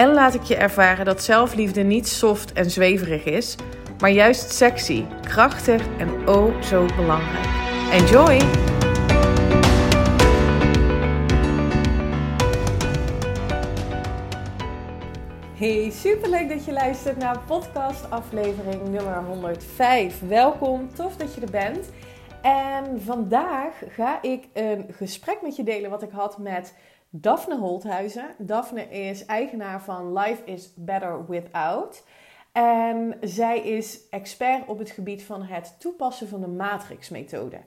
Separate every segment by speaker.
Speaker 1: en laat ik je ervaren dat zelfliefde niet soft en zweverig is, maar juist sexy, krachtig en oh zo belangrijk. Enjoy! Hey, superleuk dat je luistert naar podcast aflevering nummer 105. Welkom, tof dat je er bent. En vandaag ga ik een gesprek met je delen wat ik had met Daphne Holthuizen. Daphne is eigenaar van Life is Better Without. En zij is expert op het gebied van het toepassen van de matrixmethode.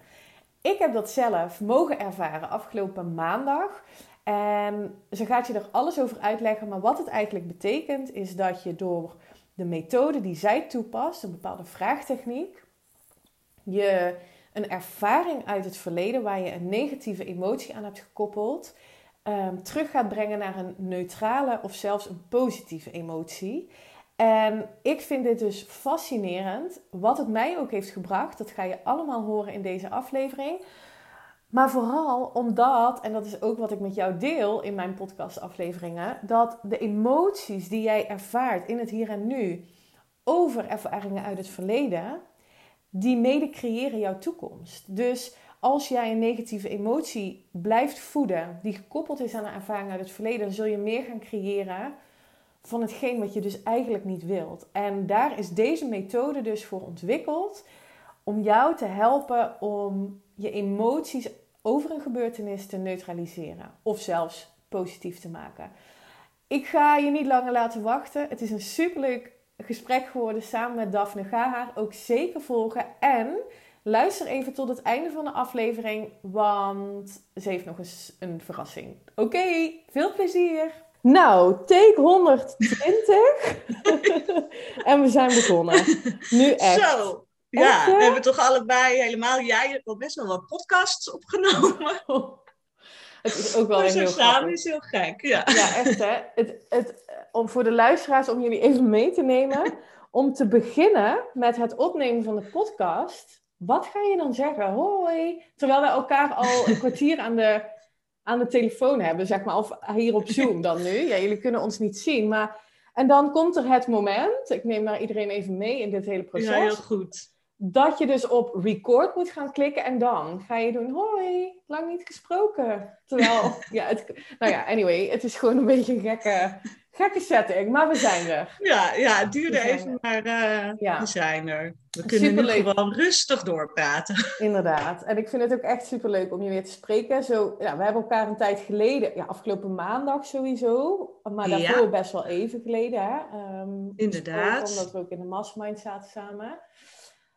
Speaker 1: Ik heb dat zelf mogen ervaren afgelopen maandag. En ze gaat je er alles over uitleggen. Maar wat het eigenlijk betekent, is dat je door de methode die zij toepast, een bepaalde vraagtechniek, je een ervaring uit het verleden waar je een negatieve emotie aan hebt gekoppeld, um, terug gaat brengen naar een neutrale of zelfs een positieve emotie. En ik vind dit dus fascinerend. Wat het mij ook heeft gebracht, dat ga je allemaal horen in deze aflevering. Maar vooral omdat, en dat is ook wat ik met jou deel in mijn podcastafleveringen, dat de emoties die jij ervaart in het hier en nu over ervaringen uit het verleden, die mede creëren jouw toekomst. Dus als jij een negatieve emotie blijft voeden, die gekoppeld is aan een ervaring uit het verleden, dan zul je meer gaan creëren van hetgeen wat je dus eigenlijk niet wilt. En daar is deze methode dus voor ontwikkeld om jou te helpen om je emoties over een gebeurtenis te neutraliseren of zelfs positief te maken. Ik ga je niet langer laten wachten. Het is een superleuk gesprek geworden samen met Daphne. Ga haar ook zeker volgen en Luister even tot het einde van de aflevering, want ze heeft nog eens een verrassing. Oké, veel plezier! Nou, take 120. en we zijn begonnen. Nu echt.
Speaker 2: Zo. Ja, we hebben toch allebei helemaal, jij hebt al best wel wat podcasts opgenomen.
Speaker 1: Het is ook wel
Speaker 2: maar
Speaker 1: heel
Speaker 2: samen is heel gek, ja.
Speaker 1: Ja, echt hè. Het, het, om voor de luisteraars, om jullie even mee te nemen. Om te beginnen met het opnemen van de podcast wat ga je dan zeggen? Hoi. Terwijl we elkaar al een kwartier aan de, aan de telefoon hebben, zeg maar. Of hier op Zoom dan nu. Ja, jullie kunnen ons niet zien. Maar... En dan komt er het moment. Ik neem maar iedereen even mee in dit hele proces.
Speaker 2: Ja, heel goed.
Speaker 1: Dat je dus op record moet gaan klikken. En dan ga je doen, hoi, lang niet gesproken. Terwijl, ja, het, nou ja, anyway. Het is gewoon een beetje een gekke Gekke setting, maar we zijn er.
Speaker 2: Ja, ja het duurde even, maar uh, we zijn er. We kunnen superleuk. nu gewoon rustig doorpraten.
Speaker 1: Inderdaad. En ik vind het ook echt superleuk om je weer te spreken. Zo, ja, we hebben elkaar een tijd geleden, ja, afgelopen maandag sowieso, maar daarvoor best wel even geleden. Hè?
Speaker 2: Um, Inderdaad.
Speaker 1: Omdat we ook in de mastermind zaten samen.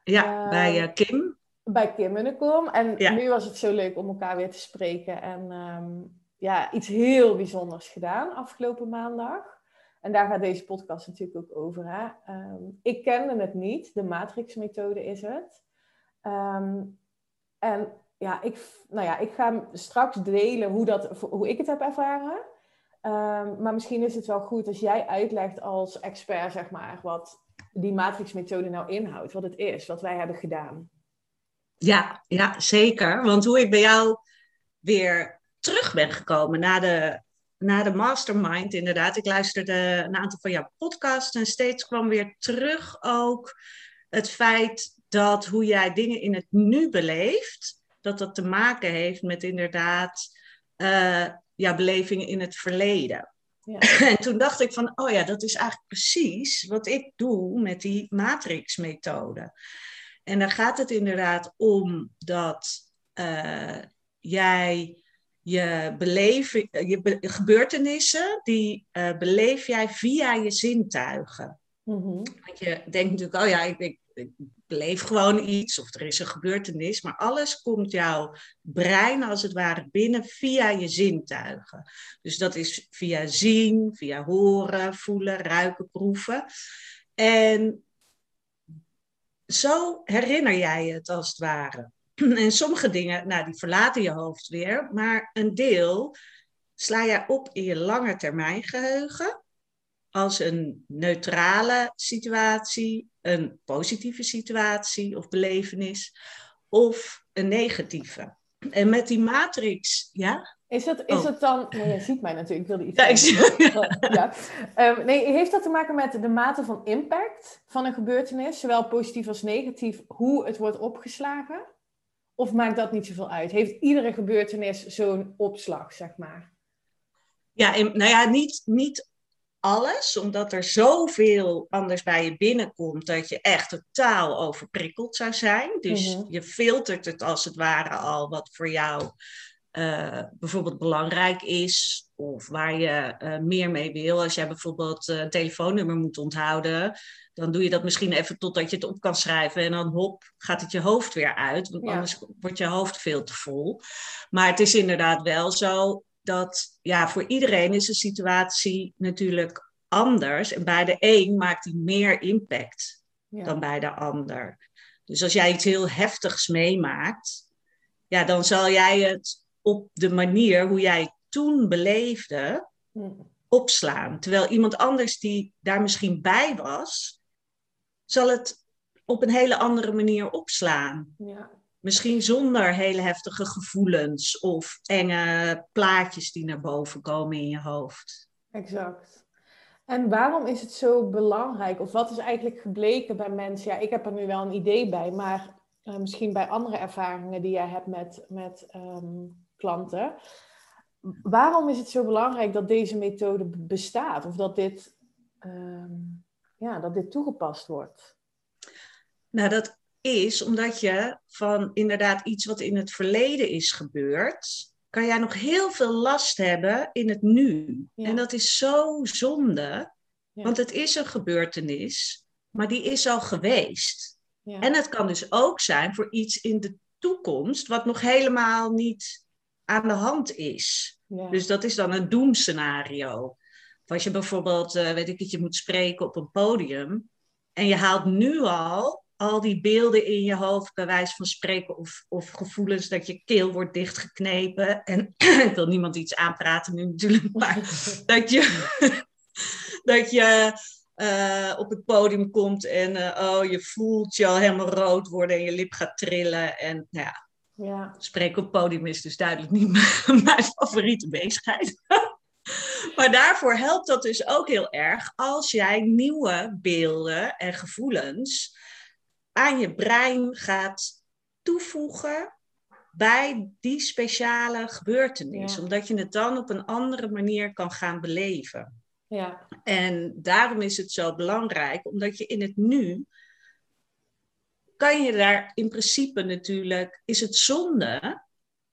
Speaker 2: Ja, uh, bij uh, Kim.
Speaker 1: Bij Kim. En ja. nu was het zo leuk om elkaar weer te spreken. En um, ja, iets heel bijzonders gedaan afgelopen maandag. En daar gaat deze podcast natuurlijk ook over. Hè? Um, ik kende het niet, de Matrix-methode is het. Um, en ja ik, nou ja, ik ga straks delen hoe, dat, hoe ik het heb ervaren. Um, maar misschien is het wel goed als jij uitlegt als expert, zeg maar, wat die Matrix-methode nou inhoudt, wat het is, wat wij hebben gedaan.
Speaker 2: Ja, ja, zeker. Want hoe ik bij jou weer terug ben gekomen na de, na de mastermind, inderdaad. Ik luisterde een aantal van jouw podcasts en steeds kwam weer terug ook het feit dat hoe jij dingen in het nu beleeft, dat dat te maken heeft met inderdaad uh, jouw belevingen in het verleden. Ja. En toen dacht ik van, oh ja, dat is eigenlijk precies wat ik doe met die matrix-methode. En dan gaat het inderdaad om dat uh, jij je, beleven, je gebeurtenissen, die uh, beleef jij via je zintuigen. Mm -hmm. Want je denkt natuurlijk, oh ja, ik, ik, ik, beleef gewoon iets of er is een gebeurtenis, maar alles komt jouw brein als het ware binnen via je zintuigen. Dus dat is via zien, via horen, voelen, ruiken, proeven. En zo herinner jij het als het ware. En sommige dingen, nou, die verlaten je hoofd weer, maar een deel sla jij op in je lange termijn geheugen als een neutrale situatie, een positieve situatie of belevenis, of een negatieve. En met die matrix, ja?
Speaker 1: Is het, is
Speaker 2: Oh.
Speaker 1: het dan... Nee, je ziet mij natuurlijk, ik wilde iets
Speaker 2: Ja, ik zie
Speaker 1: ja. Ehm, nee, heeft dat te maken met de mate van impact van een gebeurtenis, zowel positief als negatief, hoe het wordt opgeslagen? Of maakt dat niet zoveel uit? Heeft iedere gebeurtenis zo'n opslag, zeg maar?
Speaker 2: Ja, nou ja, niet, niet alles, omdat er zoveel anders bij je binnenkomt dat je echt totaal overprikkeld zou zijn. Dus
Speaker 1: Mhm.
Speaker 2: je filtert het als het ware al wat voor jou eh, bijvoorbeeld belangrijk is of waar je eh, meer mee wil. Als jij bijvoorbeeld eh, een telefoonnummer moet onthouden, dan doe je dat misschien even totdat je het op kan schrijven en dan hop, gaat het je hoofd weer uit, want
Speaker 1: Ja.
Speaker 2: anders wordt je hoofd veel te vol. Maar het is inderdaad wel zo dat ja, voor iedereen is de situatie natuurlijk anders. En bij de een maakt die meer impact
Speaker 1: Ja.
Speaker 2: dan bij de ander. Dus als jij iets heel heftigs meemaakt, ja, dan zal jij het op de manier hoe jij het toen beleefde opslaan. Terwijl iemand anders die daar misschien bij was, zal het op een hele andere manier opslaan.
Speaker 1: Ja.
Speaker 2: Misschien zonder hele heftige gevoelens of enge plaatjes die naar boven komen in je hoofd.
Speaker 1: Exact. En waarom is het zo belangrijk? Of wat is eigenlijk gebleken bij mensen? Ja, ik heb er nu wel een idee bij, maar eh, misschien bij andere ervaringen die jij hebt met, met ehm, klanten. Waarom is het zo belangrijk dat deze methode bestaat? Of dat dit, ehm, ja, dat dit toegepast wordt?
Speaker 2: Nou, dat is omdat je van inderdaad iets wat in het verleden is gebeurd, kan jij nog heel veel last hebben in het nu.
Speaker 1: Ja.
Speaker 2: En dat is zo zonde,
Speaker 1: Ja.
Speaker 2: want het is een gebeurtenis, maar die is al geweest.
Speaker 1: Ja.
Speaker 2: En het kan dus ook zijn voor iets in de toekomst wat nog helemaal niet aan de hand is.
Speaker 1: Ja.
Speaker 2: Dus dat is dan een doemscenario. Of als je bijvoorbeeld, eh, weet ik het, je moet spreken op een podium. En je haalt nu al al die beelden in je hoofd, bij wijze van spreken, of, of gevoelens dat je keel wordt dichtgeknepen. En ik wil niemand iets aanpraten nu natuurlijk, maar dat je, dat je eh, op het podium komt en eh, oh, je voelt je al helemaal rood worden en je lip gaat trillen. En nou ja,
Speaker 1: ja.
Speaker 2: spreken op podium is dus duidelijk niet mijn, mijn favoriete bezigheid. maar daarvoor helpt dat dus ook heel erg als jij nieuwe beelden en gevoelens aan je brein gaat toevoegen bij die speciale gebeurtenis.
Speaker 1: Ja.
Speaker 2: Omdat je het dan op een andere manier kan gaan beleven.
Speaker 1: ja.
Speaker 2: En daarom is het zo belangrijk, omdat je in het nu kan je daar in principe natuurlijk, is het zonde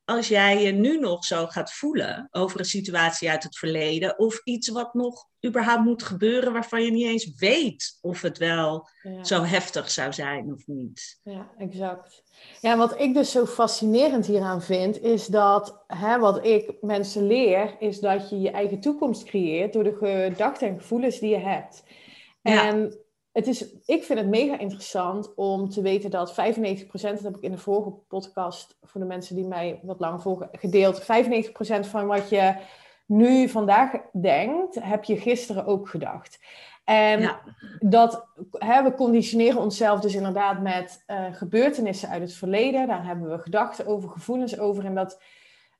Speaker 2: als jij je nu nog zo gaat voelen over een situatie uit het verleden of iets wat nog überhaupt moet gebeuren waarvan je niet eens weet of het wel
Speaker 1: ja.
Speaker 2: zo heftig zou zijn of niet.
Speaker 1: Ja, exact. Ja, wat ik dus zo fascinerend hieraan vind, is dat hè, wat ik mensen leer, is dat je je eigen toekomst creëert door de gedachten en gevoelens die je hebt.
Speaker 2: Ja.
Speaker 1: Het is, ik vind het mega interessant om te weten dat 95%, dat heb ik in de vorige podcast voor de mensen die mij wat lang volgen gedeeld, 95% van wat je nu vandaag denkt, heb je gisteren ook gedacht. En
Speaker 2: Ja.
Speaker 1: dat hè, we conditioneren onszelf dus inderdaad met eh, gebeurtenissen uit het verleden. Daar hebben we gedachten over, gevoelens over. En dat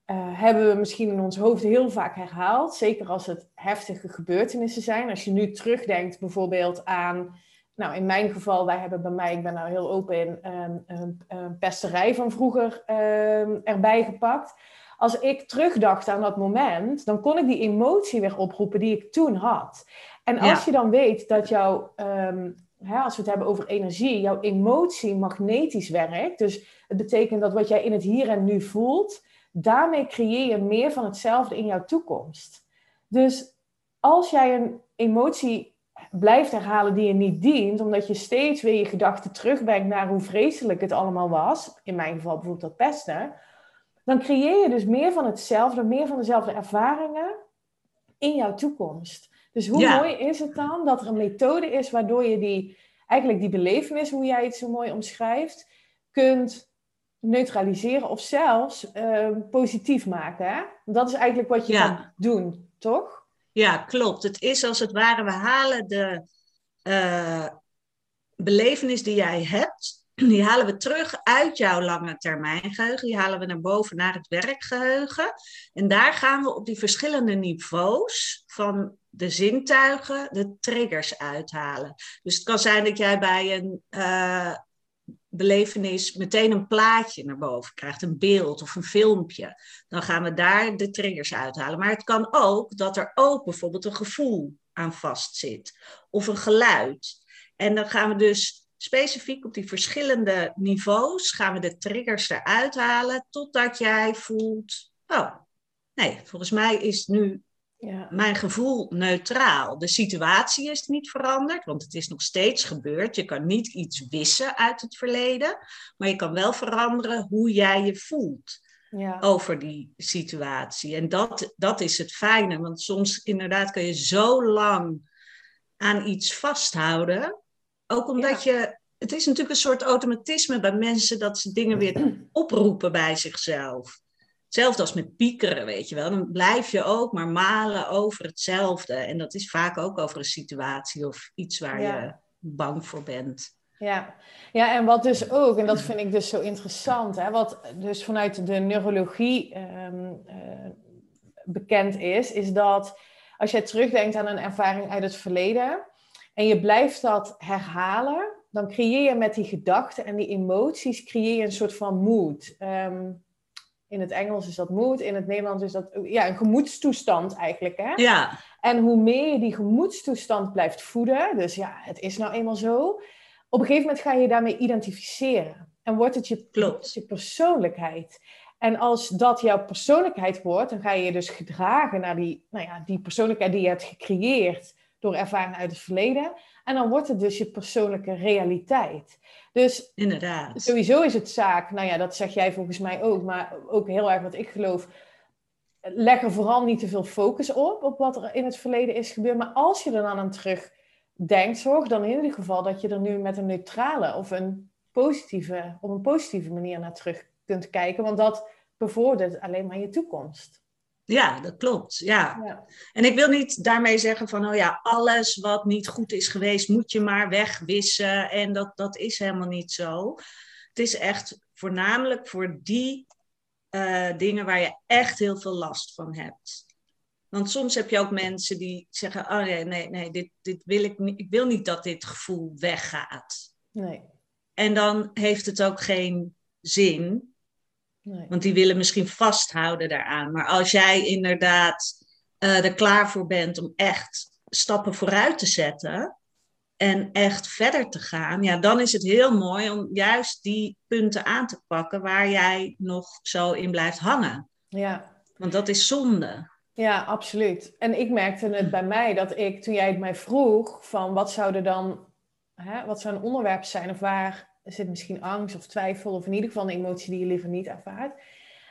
Speaker 1: eh, hebben we misschien in ons hoofd heel vaak herhaald. Zeker als het heftige gebeurtenissen zijn. Als je nu terugdenkt bijvoorbeeld aan... Nou, in mijn geval, wij hebben bij mij, ik ben nou heel open in, een, een, een pesterij van vroeger ehm, erbij gepakt. Als ik terugdacht aan dat moment, dan kon ik die emotie weer oproepen die ik toen had. En als
Speaker 2: Ja.
Speaker 1: je dan weet dat jouw, ehm, hè, als we het hebben over energie, jouw emotie magnetisch werkt. Dus het betekent dat wat jij in het hier en nu voelt, daarmee creëer je meer van hetzelfde in jouw toekomst. Dus als jij een emotie blijft herhalen die je niet dient, omdat je steeds weer je gedachten terugbrengt naar hoe vreselijk het allemaal was, in mijn geval bijvoorbeeld dat pesten, dan creëer je dus meer van hetzelfde, meer van dezelfde ervaringen in jouw toekomst. Dus hoe mooi is het dan dat er een methode is waardoor je die, eigenlijk die belevenis, hoe jij het zo mooi omschrijft, kunt neutraliseren of zelfs ehm, positief maken. Hè? Dat is eigenlijk wat je ja. kan doen, toch?
Speaker 2: Ja, klopt. Het is als het ware, we halen de uh, belevenis die jij hebt, die halen we terug uit jouw lange termijn geheugen. Die halen we naar boven naar het werkgeheugen. En daar gaan we op die verschillende niveaus van de zintuigen de triggers uithalen. Dus het kan zijn dat jij bij een uh, belevenis meteen een plaatje naar boven krijgt, een beeld of een filmpje. Dan gaan we daar de triggers uithalen. Maar het kan ook dat er ook bijvoorbeeld een gevoel aan vastzit of een geluid. En dan gaan we dus specifiek op die verschillende niveaus gaan we de triggers eruit halen totdat jij voelt, oh, nee, volgens mij is nu ja. mijn gevoel neutraal. De situatie is niet veranderd, want het is nog steeds gebeurd. Je kan niet iets wissen uit het verleden, maar je kan wel veranderen hoe jij je voelt. Ja. over die situatie. En dat, dat is het fijne, want soms inderdaad kan je zo lang aan iets vasthouden, ook omdat je, het is natuurlijk een soort automatisme bij mensen dat ze dingen weer oproepen bij zichzelf. Hetzelfde als met piekeren, weet je wel. Dan blijf je ook maar malen over hetzelfde. En dat is vaak ook over een situatie of iets waar je bang voor bent.
Speaker 1: Ja. ja, en wat dus ook, en dat vind ik dus zo interessant, hè, wat dus vanuit de neurologie ehm, eh, bekend is, is dat als jij terugdenkt aan een ervaring uit het verleden en je blijft dat herhalen, dan creëer je met die gedachten en die emoties creëer je een soort van mood. Ehm, in het Engels is dat mood, in het Nederlands is dat ja, een gemoedstoestand eigenlijk. Hè?
Speaker 2: Ja.
Speaker 1: En hoe meer je die gemoedstoestand blijft voeden, dus ja, het is nou eenmaal zo, op een gegeven moment ga je daarmee identificeren. En wordt het je,
Speaker 2: Klopt.
Speaker 1: je persoonlijkheid. En als dat jouw persoonlijkheid wordt, dan ga je je dus gedragen naar die, nou ja, die persoonlijkheid die je hebt gecreëerd door ervaring uit het verleden. En dan wordt het dus je persoonlijke realiteit. Dus
Speaker 2: Inderdaad.
Speaker 1: sowieso is het zaak, nou ja, dat zeg jij volgens mij ook, maar ook heel erg wat ik geloof. Leg er vooral niet te veel focus op, op wat er in het verleden is gebeurd. Maar als je er dan aan terugdenkt, zorg dan in ieder geval dat je er nu met een neutrale of een positieve, op een positieve manier naar terug kunt kijken. Want dat bevordert alleen maar je toekomst.
Speaker 2: Ja, dat klopt. Ja. ja. En ik wil niet daarmee zeggen van, oh ja, alles wat niet goed is geweest, moet je maar wegwissen. En dat, dat is helemaal niet zo. Het is echt voornamelijk voor die uh, dingen waar je echt heel veel last van hebt. Want soms heb je ook mensen die zeggen, oh nee, nee, nee, dit, dit wil ik niet. Ik wil niet dat dit gevoel weggaat.
Speaker 1: Nee.
Speaker 2: En dan heeft het ook geen zin want die willen misschien vasthouden daaraan. Maar als jij inderdaad uh, er klaar voor bent om echt stappen vooruit te zetten en echt verder te gaan, ja, dan is het heel mooi om juist die punten aan te pakken waar jij nog zo in blijft hangen.
Speaker 1: Ja.
Speaker 2: Want dat is zonde.
Speaker 1: Ja, absoluut. En ik merkte het bij mij dat ik, toen jij het mij vroeg, van wat zou er dan, hè, wat zou een onderwerp zijn of waar er zit misschien angst of twijfel, of in ieder geval een emotie die je liever niet ervaart.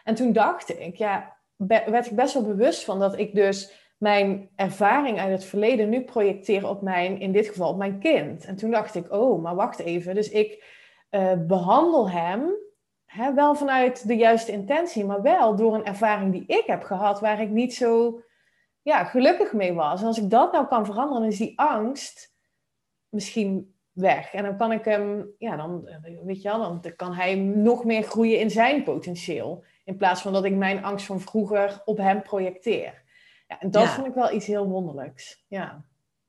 Speaker 1: En toen dacht ik, ja, werd ik best wel bewust van dat ik dus mijn ervaring uit het verleden nu projecteer op mijn, in dit geval op mijn kind. En toen dacht ik, oh, maar wacht even. Dus ik uh, behandel hem hè, wel vanuit de juiste intentie, maar wel door een ervaring die ik heb gehad waar ik niet zo ja, gelukkig mee was. En als ik dat nou kan veranderen, is die angst misschien weg. En dan kan ik hem, ja, dan weet je wel, dan kan hij nog meer groeien in zijn potentieel. In plaats van dat ik mijn angst van vroeger op hem projecteer. Ja, en dat vond ik wel iets heel wonderlijks. Ja.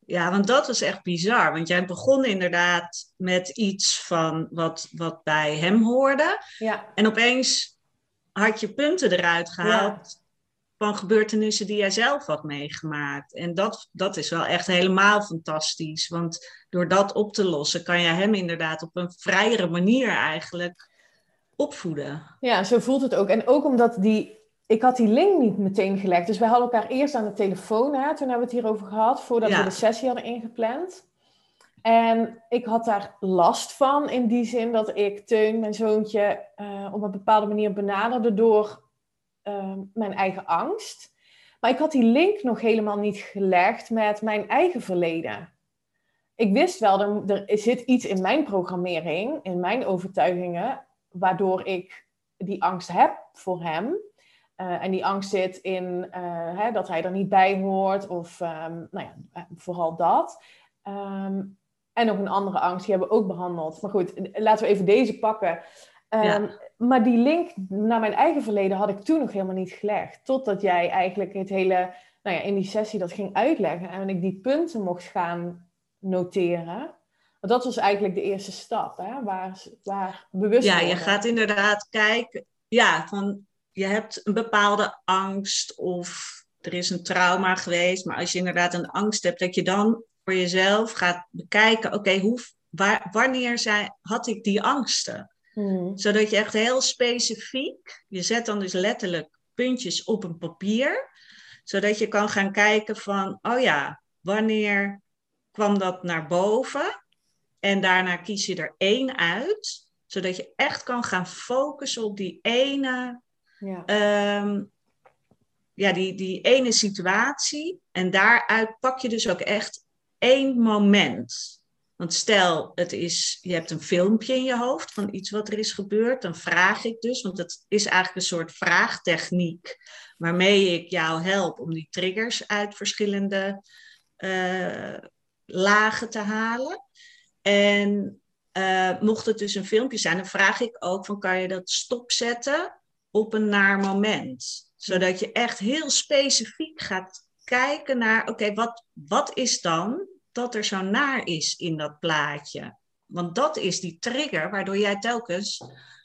Speaker 2: Ja, want dat was echt bizar. Want jij begon inderdaad met iets van wat, wat bij hem hoorde.
Speaker 1: Ja.
Speaker 2: En opeens had je punten eruit gehaald van gebeurtenissen die jij zelf had meegemaakt. En dat, dat is wel echt helemaal fantastisch. Want door dat op te lossen, kan je hem inderdaad op een vrijere manier eigenlijk opvoeden.
Speaker 1: Ja, zo voelt het ook. En ook omdat die. Ik had die link niet meteen gelegd. Dus wij hadden elkaar eerst aan de telefoon. Hè, toen hebben we het hierover gehad. Voordat we de sessie hadden ingepland. En ik had daar last van. In die zin dat ik Teun, mijn zoontje, uh, op een bepaalde manier benaderde door Ehm, mijn eigen angst. Maar ik had die link nog helemaal niet gelegd met mijn eigen verleden. Ik wist wel, er, er zit iets in mijn programmering, in mijn overtuigingen, waardoor ik die angst heb voor hem. Uh, en die angst zit in uh, hè, dat hij er niet bij hoort, of um, nou ja, eh, vooral dat. Um, en nog een andere angst, die hebben we ook behandeld. Maar goed, laten we even deze pakken. Um, ja. Maar die link naar mijn eigen verleden had ik toen nog helemaal niet gelegd. Totdat jij eigenlijk het hele, nou ja, in die sessie dat ging uitleggen en ik die punten mocht gaan noteren. Want dat was eigenlijk de eerste stap, hè? Waar, waar bewust
Speaker 2: Ja, je gaat inderdaad kijken, ja, van je hebt een bepaalde angst of er is een trauma geweest, maar als je inderdaad een angst hebt, dat je dan voor jezelf gaat bekijken, oké, okay, waar, wanneer zijn, had ik die angsten? Hmm. Zodat je echt heel specifiek, je zet dan dus letterlijk puntjes op een papier, zodat je kan gaan kijken van, oh ja, wanneer kwam dat naar boven? En daarna kies je er één uit, zodat je echt kan gaan focussen op die ene, ja. Um, ja, die, die ene situatie. En daaruit pak je dus ook echt één moment. Want stel, het is, je hebt een filmpje in je hoofd van iets wat er is gebeurd, dan vraag ik dus, want dat is eigenlijk een soort vraagtechniek waarmee ik jou help om die triggers uit verschillende uh, lagen te halen. En uh, mocht het dus een filmpje zijn, dan vraag ik ook van kan je dat stopzetten op een naar moment. Zodat je echt heel specifiek gaat kijken naar, oké, wat, wat is dan dat er zo naar is in dat plaatje? Want dat is die trigger waardoor jij telkens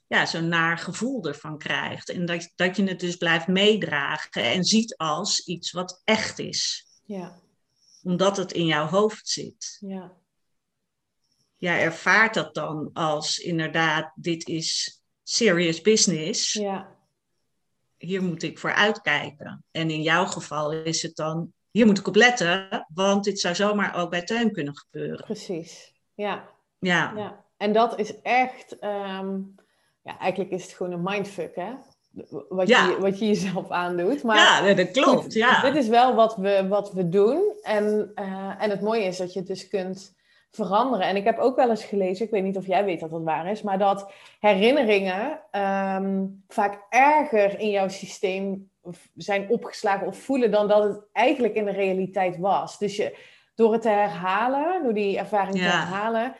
Speaker 2: ja, zo'n naar gevoel ervan krijgt. En dat, dat je het dus blijft meedragen en ziet als iets wat echt is. Ja. Omdat het in jouw hoofd zit. Ja. Jij ervaart dat dan als inderdaad, dit is serious business. Ja. Hier moet ik voor uitkijken. En in jouw geval is het dan, hier moet ik op letten, want dit zou zomaar ook bij Teun kunnen gebeuren.
Speaker 1: Precies, ja. Ja. ja. En dat is echt, um, ja, eigenlijk is het gewoon een mindfuck, hè? Wat, ja. je, wat je jezelf aandoet. Maar
Speaker 2: ja, dat klopt. Goed, ja.
Speaker 1: Dit is wel wat we, wat we doen. En, uh, en het mooie is dat je het dus kunt veranderen. En ik heb ook wel eens gelezen, ik weet niet of jij weet dat dat waar is, maar dat herinneringen um, vaak erger in jouw systeem zijn opgeslagen of voelen dan dat het eigenlijk in de realiteit was. Dus je, door het te herhalen, door die ervaring te herhalen,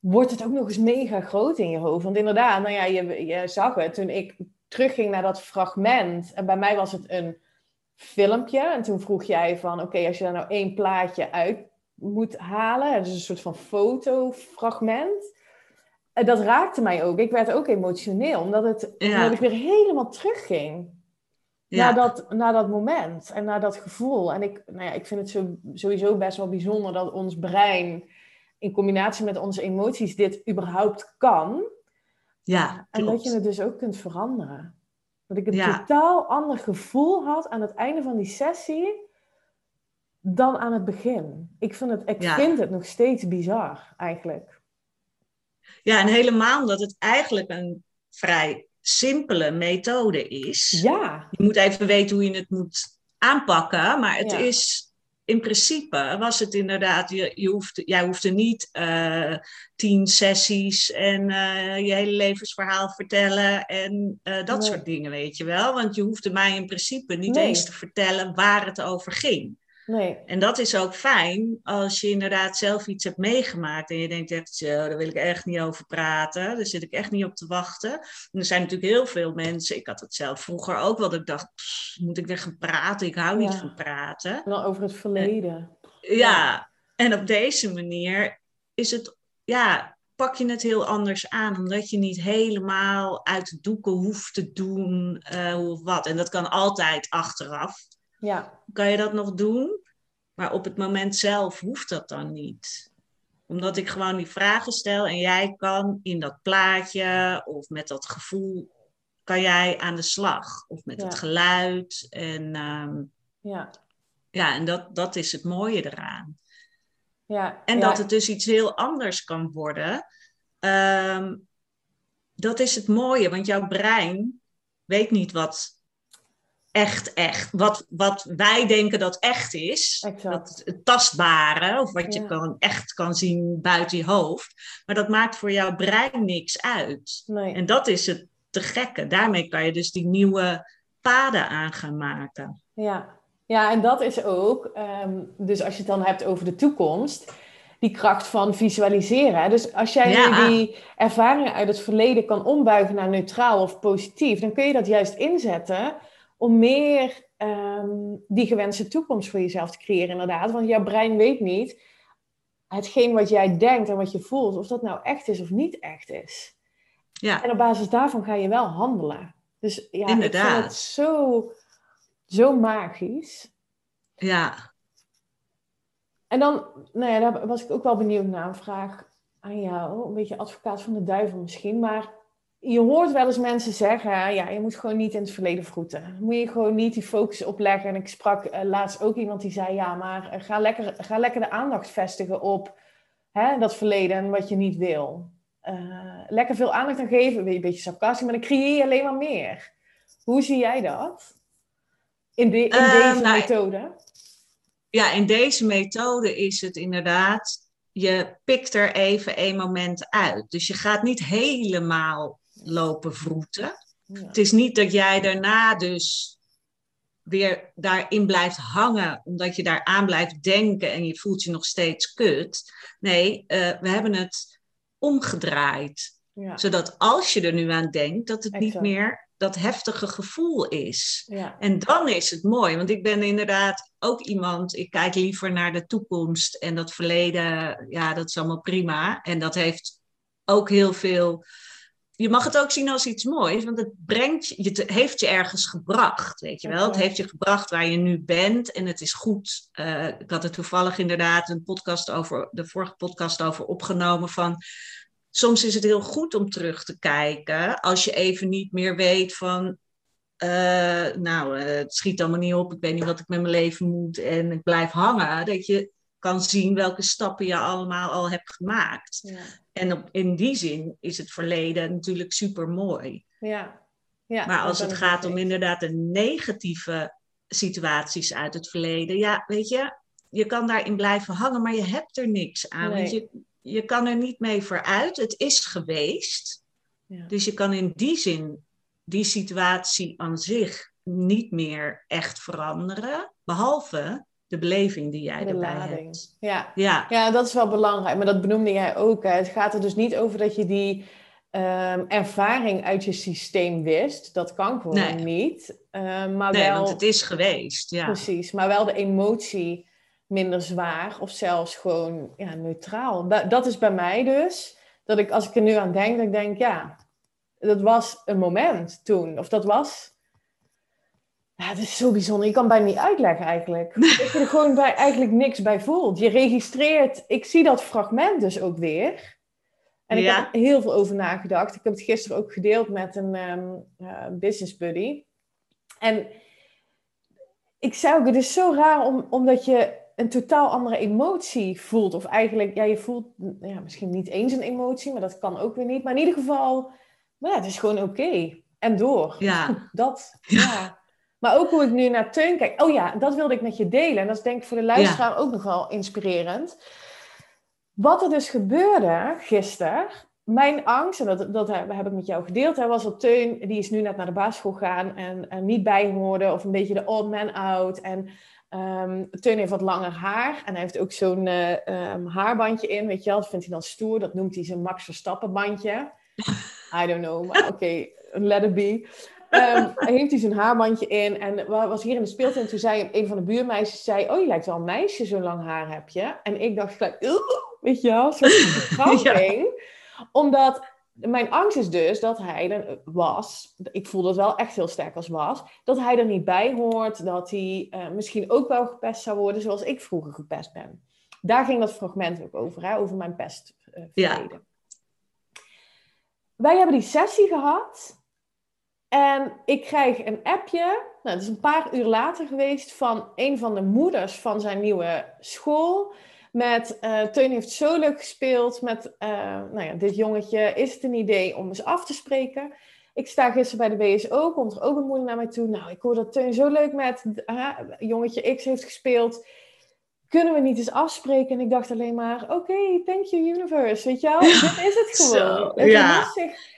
Speaker 1: wordt het ook nog eens mega groot in je hoofd. Want inderdaad, nou ja, je, je zag het toen ik terugging naar dat fragment. En bij mij was het een filmpje. En toen vroeg jij van, oké, als je daar nou één plaatje uit moet halen. Dus een soort van fotofragment. En dat raakte mij ook. Ik werd ook emotioneel, omdat, het, omdat ik weer helemaal terugging. Ja. Naar, dat, naar dat moment en naar dat gevoel. En ik, nou ja, ik vind het zo, sowieso best wel bijzonder dat ons brein in combinatie met onze emoties dit überhaupt kan. Ja, en dat je het dus ook kunt veranderen. Dat ik een totaal ander gevoel had aan het einde van die sessie dan aan het begin. Ik, vind het, ik vind het nog steeds bizar, eigenlijk.
Speaker 2: Ja, en helemaal omdat het eigenlijk een vrij simpele methode is.
Speaker 1: Ja.
Speaker 2: Je moet even weten hoe je het moet aanpakken, maar het is in principe was het inderdaad, je, je hoeft, jij hoefde niet uh, tien sessies en uh, je hele levensverhaal vertellen en uh, dat soort dingen, weet je wel. Want je hoefde mij in principe niet nee. eens te vertellen waar het over ging.
Speaker 1: Nee.
Speaker 2: En dat is ook fijn als je inderdaad zelf iets hebt meegemaakt en je denkt echt, daar wil ik echt niet over praten, daar zit ik echt niet op te wachten. En er zijn natuurlijk heel veel mensen, ik had het zelf vroeger ook wel, dat ik dacht, moet ik weer gaan praten? Ik hou niet van praten.
Speaker 1: En dan over het verleden.
Speaker 2: Ja, ja, en op deze manier is het, ja, pak je het heel anders aan, omdat je niet helemaal uit de doeken hoeft te doen uh, of wat. En dat kan altijd achteraf.
Speaker 1: Ja.
Speaker 2: Kan je dat nog doen? Maar op het moment zelf hoeft dat dan niet. Omdat ik gewoon die vragen stel en jij kan in dat plaatje of met dat gevoel, kan jij aan de slag. Of met het geluid. En, um,
Speaker 1: ja.
Speaker 2: Ja, en dat, dat is het mooie eraan.
Speaker 1: Ja,
Speaker 2: en dat het dus iets heel anders kan worden. Um, dat is het mooie, want jouw brein weet niet wat echt, echt. Wat, wat wij denken dat echt is.
Speaker 1: Exact.
Speaker 2: Dat het tastbare, of wat je kan, echt kan zien buiten je hoofd. Maar dat maakt voor jouw brein niks uit.
Speaker 1: Nee.
Speaker 2: En dat is het te gekke. Daarmee kan je dus die nieuwe paden aan gaan maken.
Speaker 1: Ja. ja, en dat is ook, ehm, dus als je het dan hebt over de toekomst, die kracht van visualiseren. Dus als jij
Speaker 2: Ja.
Speaker 1: die ervaringen uit het verleden kan ombuigen naar neutraal of positief, dan kun je dat juist inzetten om meer ehm, die gewenste toekomst voor jezelf te creëren, inderdaad. Want jouw brein weet niet hetgeen wat jij denkt en wat je voelt, of dat nou echt is of niet echt is.
Speaker 2: Ja,
Speaker 1: En op basis daarvan ga je wel handelen. Dus ja, ik vind
Speaker 2: Inderdaad.
Speaker 1: het zo, zo magisch.
Speaker 2: ja.
Speaker 1: En dan, nou ja, daar was ik ook wel benieuwd naar een vraag aan jou. Een beetje advocaat van de duivel misschien. Maar je hoort wel eens mensen zeggen, ja, je moet gewoon niet in het verleden vroeten. Moet je gewoon niet die focus opleggen. En ik sprak eh, laatst ook iemand die zei, ja, maar eh, ga lekker, ga lekker de aandacht vestigen op hè, dat verleden en wat je niet wil. Eh, lekker veel aandacht aan geven, een beetje sarcastisch, maar dan creëer je alleen maar meer. Hoe zie jij dat? In, de, in deze
Speaker 2: nou,
Speaker 1: methode?
Speaker 2: ja, in deze methode is het inderdaad, je pikt er even een moment uit. Dus je gaat niet helemaal lopen vroeten.
Speaker 1: Ja.
Speaker 2: Het is niet dat jij daarna dus weer daarin blijft hangen, omdat je daar aan blijft denken en je voelt je nog steeds kut. Nee, eh, we hebben het omgedraaid.
Speaker 1: Ja.
Speaker 2: Zodat als je er nu aan denkt, dat het niet meer dat heftige gevoel is.
Speaker 1: Ja.
Speaker 2: En dan is het mooi, want ik ben inderdaad ook iemand, ik kijk liever naar de toekomst en dat verleden, ja, dat is allemaal prima. En dat heeft ook heel veel. Je mag het ook zien als iets moois, want het brengt je, het heeft je ergens gebracht, weet je wel. Het heeft je gebracht waar je nu bent en het is goed. Eh, ik had er toevallig inderdaad een podcast over, de vorige podcast over opgenomen van soms is het heel goed om terug te kijken als je even niet meer weet van, eh, nou, eh, het schiet allemaal niet op, ik weet niet wat ik met mijn leven moet en ik blijf hangen, dat je kan zien welke stappen je allemaal al hebt gemaakt.
Speaker 1: Ja.
Speaker 2: En op, in die zin is het verleden natuurlijk super mooi.
Speaker 1: Ja. ja.
Speaker 2: Maar als het gaat om inderdaad de negatieve situaties uit het verleden, ja, weet je, je kan daarin blijven hangen, maar je hebt er niks aan. Want je, je kan er niet mee vooruit. Het is geweest.
Speaker 1: Ja.
Speaker 2: Dus je kan in die zin die situatie aan zich niet meer echt veranderen, behalve de beleving die jij
Speaker 1: De
Speaker 2: erbij
Speaker 1: lading.
Speaker 2: hebt.
Speaker 1: Ja.
Speaker 2: Ja,
Speaker 1: ja, dat is wel belangrijk. Maar dat benoemde jij ook. Hè. Het gaat er dus niet over dat je die ehm, ervaring uit je systeem wist. Dat kan gewoon
Speaker 2: Nee.
Speaker 1: niet. Ehm, maar
Speaker 2: nee,
Speaker 1: wel,
Speaker 2: want het is geweest. Ja,
Speaker 1: Precies, maar wel de emotie minder zwaar of zelfs gewoon ja, neutraal. Da- dat is bij mij dus, dat ik als ik er nu aan denk, dat ik denk, ja, dat was een moment toen. Of dat was... Ja, het is zo bijzonder. Je kan bijna niet uitleggen eigenlijk. Dat je er gewoon bij, eigenlijk niks bij voelt. Je registreert... Ik zie dat fragment dus ook weer. En ik
Speaker 2: Ja.
Speaker 1: heb er heel veel over nagedacht. Ik heb het gisteren ook gedeeld met een eh, business buddy. En ik zei ook, het is zo raar om, omdat je een totaal andere emotie voelt. Of eigenlijk, ja, je voelt ja, misschien niet eens een emotie, maar dat kan ook weer niet. Maar in ieder geval, nou ja, het is gewoon oké. En door.
Speaker 2: ja.
Speaker 1: Dat, ja. Maar ook hoe ik nu naar Teun kijk. Oh ja, dat wilde ik met je delen. En dat is denk ik voor de luisteraar ook nog wel inspirerend. Wat er dus gebeurde gisteren. Mijn angst, en dat, dat heb ik met jou gedeeld, hè, was dat Teun, die is nu net naar de basisschool gegaan en, en niet bijhoorde. Of een beetje de old man out. En ehm, Teun heeft wat langer haar. En hij heeft ook zo'n eh, ehm, haarbandje in, weet je wel. Dat vindt hij dan stoer. Dat noemt hij zijn Max Verstappen bandje. I don't know, maar oké, let it be. Ehm, heeft hij zijn haarbandje in en wa- was hier in de speeltuin. Toen zei een van de buurmeisjes, zei, oh je lijkt wel een meisje, zo lang haar heb je. En ik dacht weet je wel, zo'n verkramping. Omdat mijn angst is dus dat hij er was, ik voel dat wel echt heel sterk als was, dat hij er niet bij hoort, dat hij eh, misschien ook wel gepest zou worden zoals ik vroeger gepest ben. Daar ging dat fragment ook over, hè, over mijn pestverleden.
Speaker 2: Ja.
Speaker 1: Wij hebben die sessie gehad en ik krijg een appje, nou, het is een paar uur later geweest, van een van de moeders van zijn nieuwe school. Met eh, Teun heeft zo leuk gespeeld met eh, nou ja, dit jongetje. Is het een idee om eens af te spreken? Ik sta gisteren bij de BSO, komt er ook een moeder naar mij toe. Nou, ik hoor dat Teun zo leuk met uh, jongetje X heeft gespeeld. Kunnen we niet eens afspreken? En ik dacht alleen maar, oké, okay, thank you universe. Weet je wel, dit is het gewoon. het,
Speaker 2: ja.
Speaker 1: het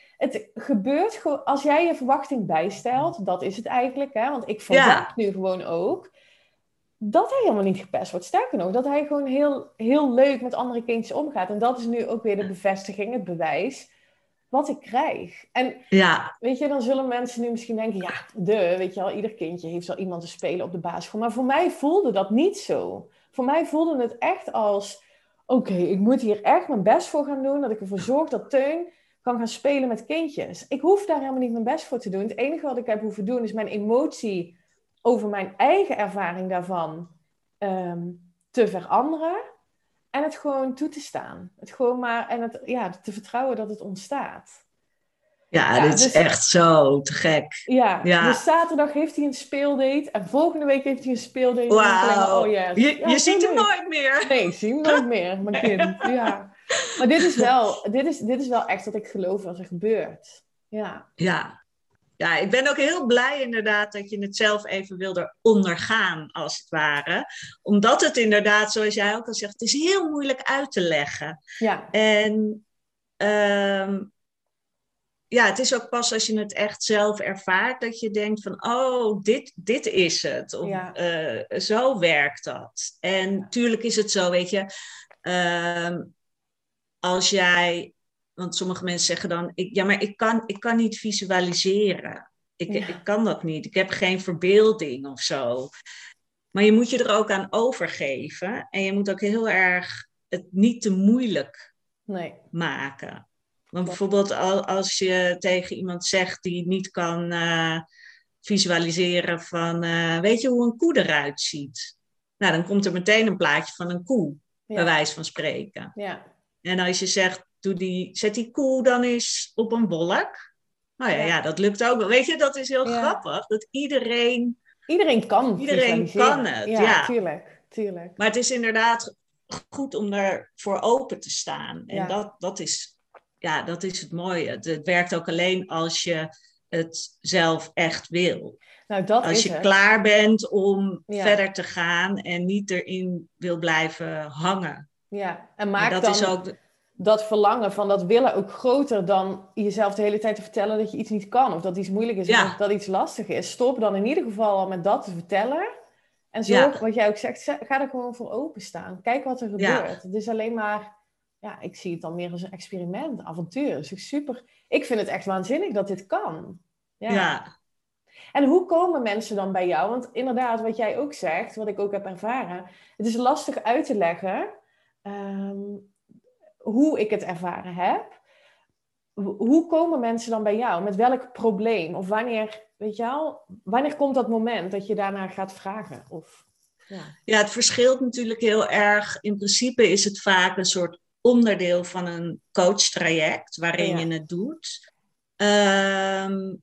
Speaker 1: gebeurt gewoon, als jij je verwachting bijstelt, dat is het eigenlijk. Hè? Want ik verwacht nu gewoon ook dat hij helemaal niet gepest wordt. Sterker nog, dat hij gewoon heel, heel leuk met andere kindjes omgaat. En dat is nu ook weer de bevestiging, het bewijs wat ik krijg. En
Speaker 2: ja.
Speaker 1: weet je, dan zullen mensen nu misschien denken, ja, de, weet je wel, ieder kindje heeft wel iemand te spelen op de basisschool. Maar voor mij voelde dat niet zo. Voor mij voelde het echt als, oké, ik moet hier echt mijn best voor gaan doen, dat ik ervoor zorg dat Teun kan gaan spelen met kindjes. Ik hoef daar helemaal niet mijn best voor te doen. Het enige wat ik heb hoeven doen is mijn emotie over mijn eigen ervaring daarvan ehm, te veranderen. En het gewoon toe te staan. Het gewoon maar, en het, ja, te vertrouwen dat het ontstaat.
Speaker 2: Ja, dit is dus- echt zo te gek.
Speaker 1: Ja, ja, dus zaterdag heeft hij een speeldate en volgende week heeft hij een speeldate.
Speaker 2: Wauw, oh, yes. je, je ziet hem nooit meer.
Speaker 1: Nee, ik zie hem nooit meer, mijn kind. Ja. Maar dit is, wel, dit, is, dit is wel echt wat ik geloof als er gebeurt. Ja.
Speaker 2: Ja, ja, ik ben ook heel blij inderdaad dat je het zelf even wilde ondergaan, als het ware. Omdat het inderdaad, zoals jij ook al zegt, het is heel moeilijk uit te leggen.
Speaker 1: Ja.
Speaker 2: En ehm, ja, het is ook pas als je het echt zelf ervaart dat je denkt van, oh, dit, dit is het. Of,
Speaker 1: ja.
Speaker 2: Eh, zo werkt dat. En natuurlijk is het zo, weet je, ehm, als jij want sommige mensen zeggen dan, ik, ja, maar ik kan, ik kan niet visualiseren. Ik, ik kan dat niet. Ik heb geen verbeelding of zo. Maar je moet je er ook aan overgeven. En je moet ook heel erg het niet te moeilijk
Speaker 1: nee.
Speaker 2: maken. Want bijvoorbeeld als je tegen iemand zegt die niet kan uh, visualiseren van, uh, weet je hoe een koe eruit ziet? Nou, dan komt er meteen een plaatje van een koe, ja. bij wijze van spreken.
Speaker 1: Ja.
Speaker 2: En als je zegt, doe die, zet die koe dan eens op een wolk. Nou ja, ja. dat lukt ook. Weet je, dat is heel grappig. Dat iedereen...
Speaker 1: Iedereen kan
Speaker 2: Iedereen kan het, ja. ja.
Speaker 1: Tuurlijk, tuurlijk.
Speaker 2: Maar het is inderdaad goed om ervoor open te staan. En dat, dat, is, ja, dat is het mooie. Het, het, werkt ook alleen als je het zelf echt wil.
Speaker 1: Nou, dat
Speaker 2: als je klaar bent om verder te gaan en niet erin wil blijven hangen.
Speaker 1: Ja, en maak
Speaker 2: dat
Speaker 1: dan...
Speaker 2: is ook
Speaker 1: dat verlangen van dat willen ook groter dan jezelf de hele tijd te vertellen dat je iets niet kan of dat iets moeilijk is of dat iets lastig is. Stop dan in ieder geval al met dat te vertellen. En zorg, wat jij ook zegt, ga er gewoon voor openstaan. Kijk wat er gebeurt. Het is alleen maar, ja, ik zie het dan meer als een experiment, avontuur. Dus super. Ik vind het echt waanzinnig dat dit kan.
Speaker 2: Ja.
Speaker 1: En hoe komen mensen dan bij jou? Want inderdaad, wat jij ook zegt, wat ik ook heb ervaren, het is lastig uit te leggen. Ehm, hoe ik het ervaren heb. Hoe komen mensen dan bij jou? Met welk probleem? Of wanneer, weet je wel, wanneer komt dat moment dat je daarnaar gaat vragen? Of,
Speaker 2: ja. ja, het verschilt natuurlijk heel erg. In principe is het vaak een soort onderdeel van een coachtraject waarin je het doet. Ehm,